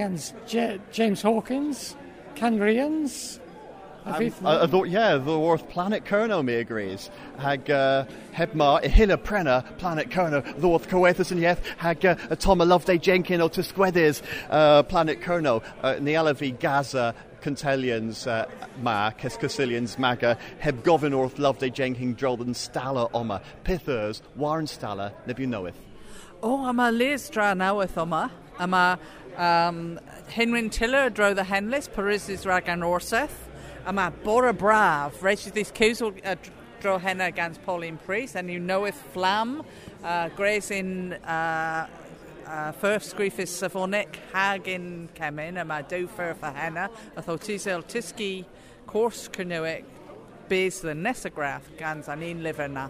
James Hawkins, Canrians, I thought, yeah, the ddwrth planet Cerno me agrees. Hag uh, heb prena planet Cerno ddwrth cywethus yn ieth hag uh, Tom y Loveday Jenkin or Tusquedes, uh, planet Cerno. Uh, ni Gaza Cantellians uh, ma, Cescasillians maga, uh, heb Govinorth Loveday Jenkin drodd stala oma. Pithers, Warren stala, neb yw Oh, am I listra lesdra nawyth oma. Yma um, Henwyn Tiller dro the henlys, is rag and orseth. I'm a mae Bora Braf, reis this cwsl uh, dro henna gans Pauline Priest, and you knoweth Flam, uh, Grace in uh, uh, first sgriffus Savonic, hag in Cemin, a mae a henna, a tho tisel tisgi cwrs cynwyc, bys the nesagraph gans an un liver na.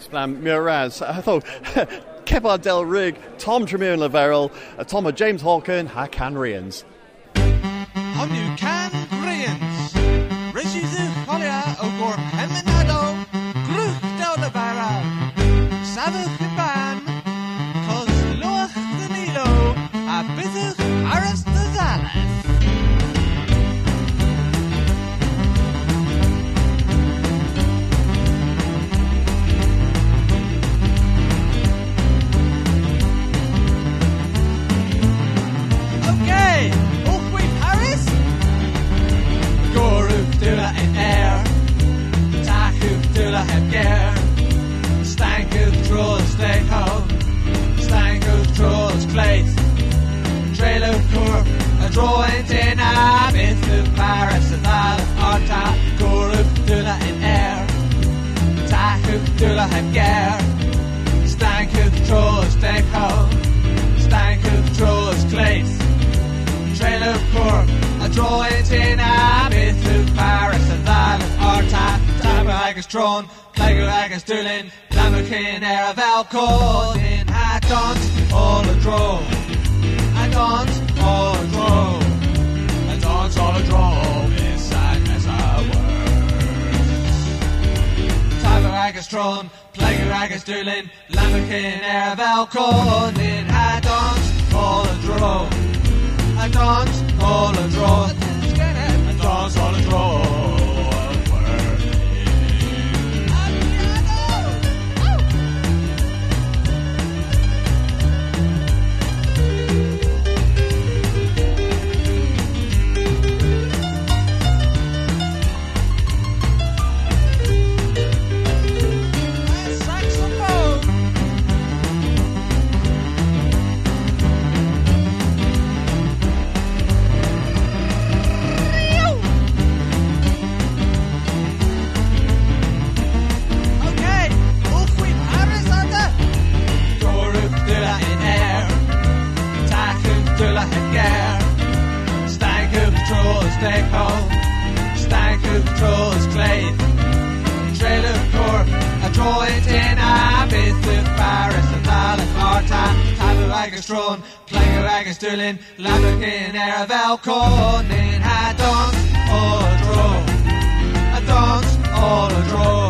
Splam Miraz. I thought Kebar Del Rig, Tom Tremere Laverel, uh, Tom James Hawken, ha Canrians. score. scare. Stank drawers, stay home. Stank of draws plate. of curve, a drawing dinner. a bit to Paris, a thousand thal of Arta, of Dula in air. Tahub Dula and Gare. Stank of drawers, stay home. Stank of draws plate. of curve, a drawing dinner. a bit to Paris. Plagerhakkers drawn, Plagerhakkers doing, Lammerkin air of Alcorn I a dance all a draw. A dance all a draw. A dance all a draw. Miss I miss our words. Tiberhakkers drawn, Plagerhakkers doing, air of Alcorn in a dance all a draw. I dance all a draw. I dance all a draw. Stakehall, Stanker Trolls Clay, of Corp, a droid in Abyss with Paris and Dallas of Tabulagas Tron, Plagulagas Derlin, Labukin, Aravel, Cornin, a dance or a draw, a dance or a draw,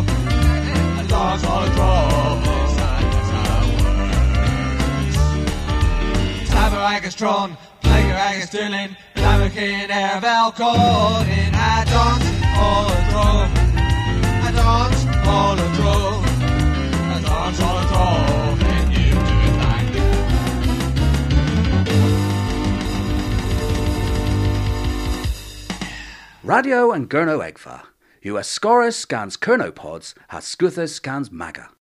a dance or a draw. Cyber Agastron, Plague Agastulin, agus dúlin, Lamacin ar bhel cóin a dons all all all. Can Radio and Gurno Egfa. Are scorus scans Kernopods, has scuthus scans maga.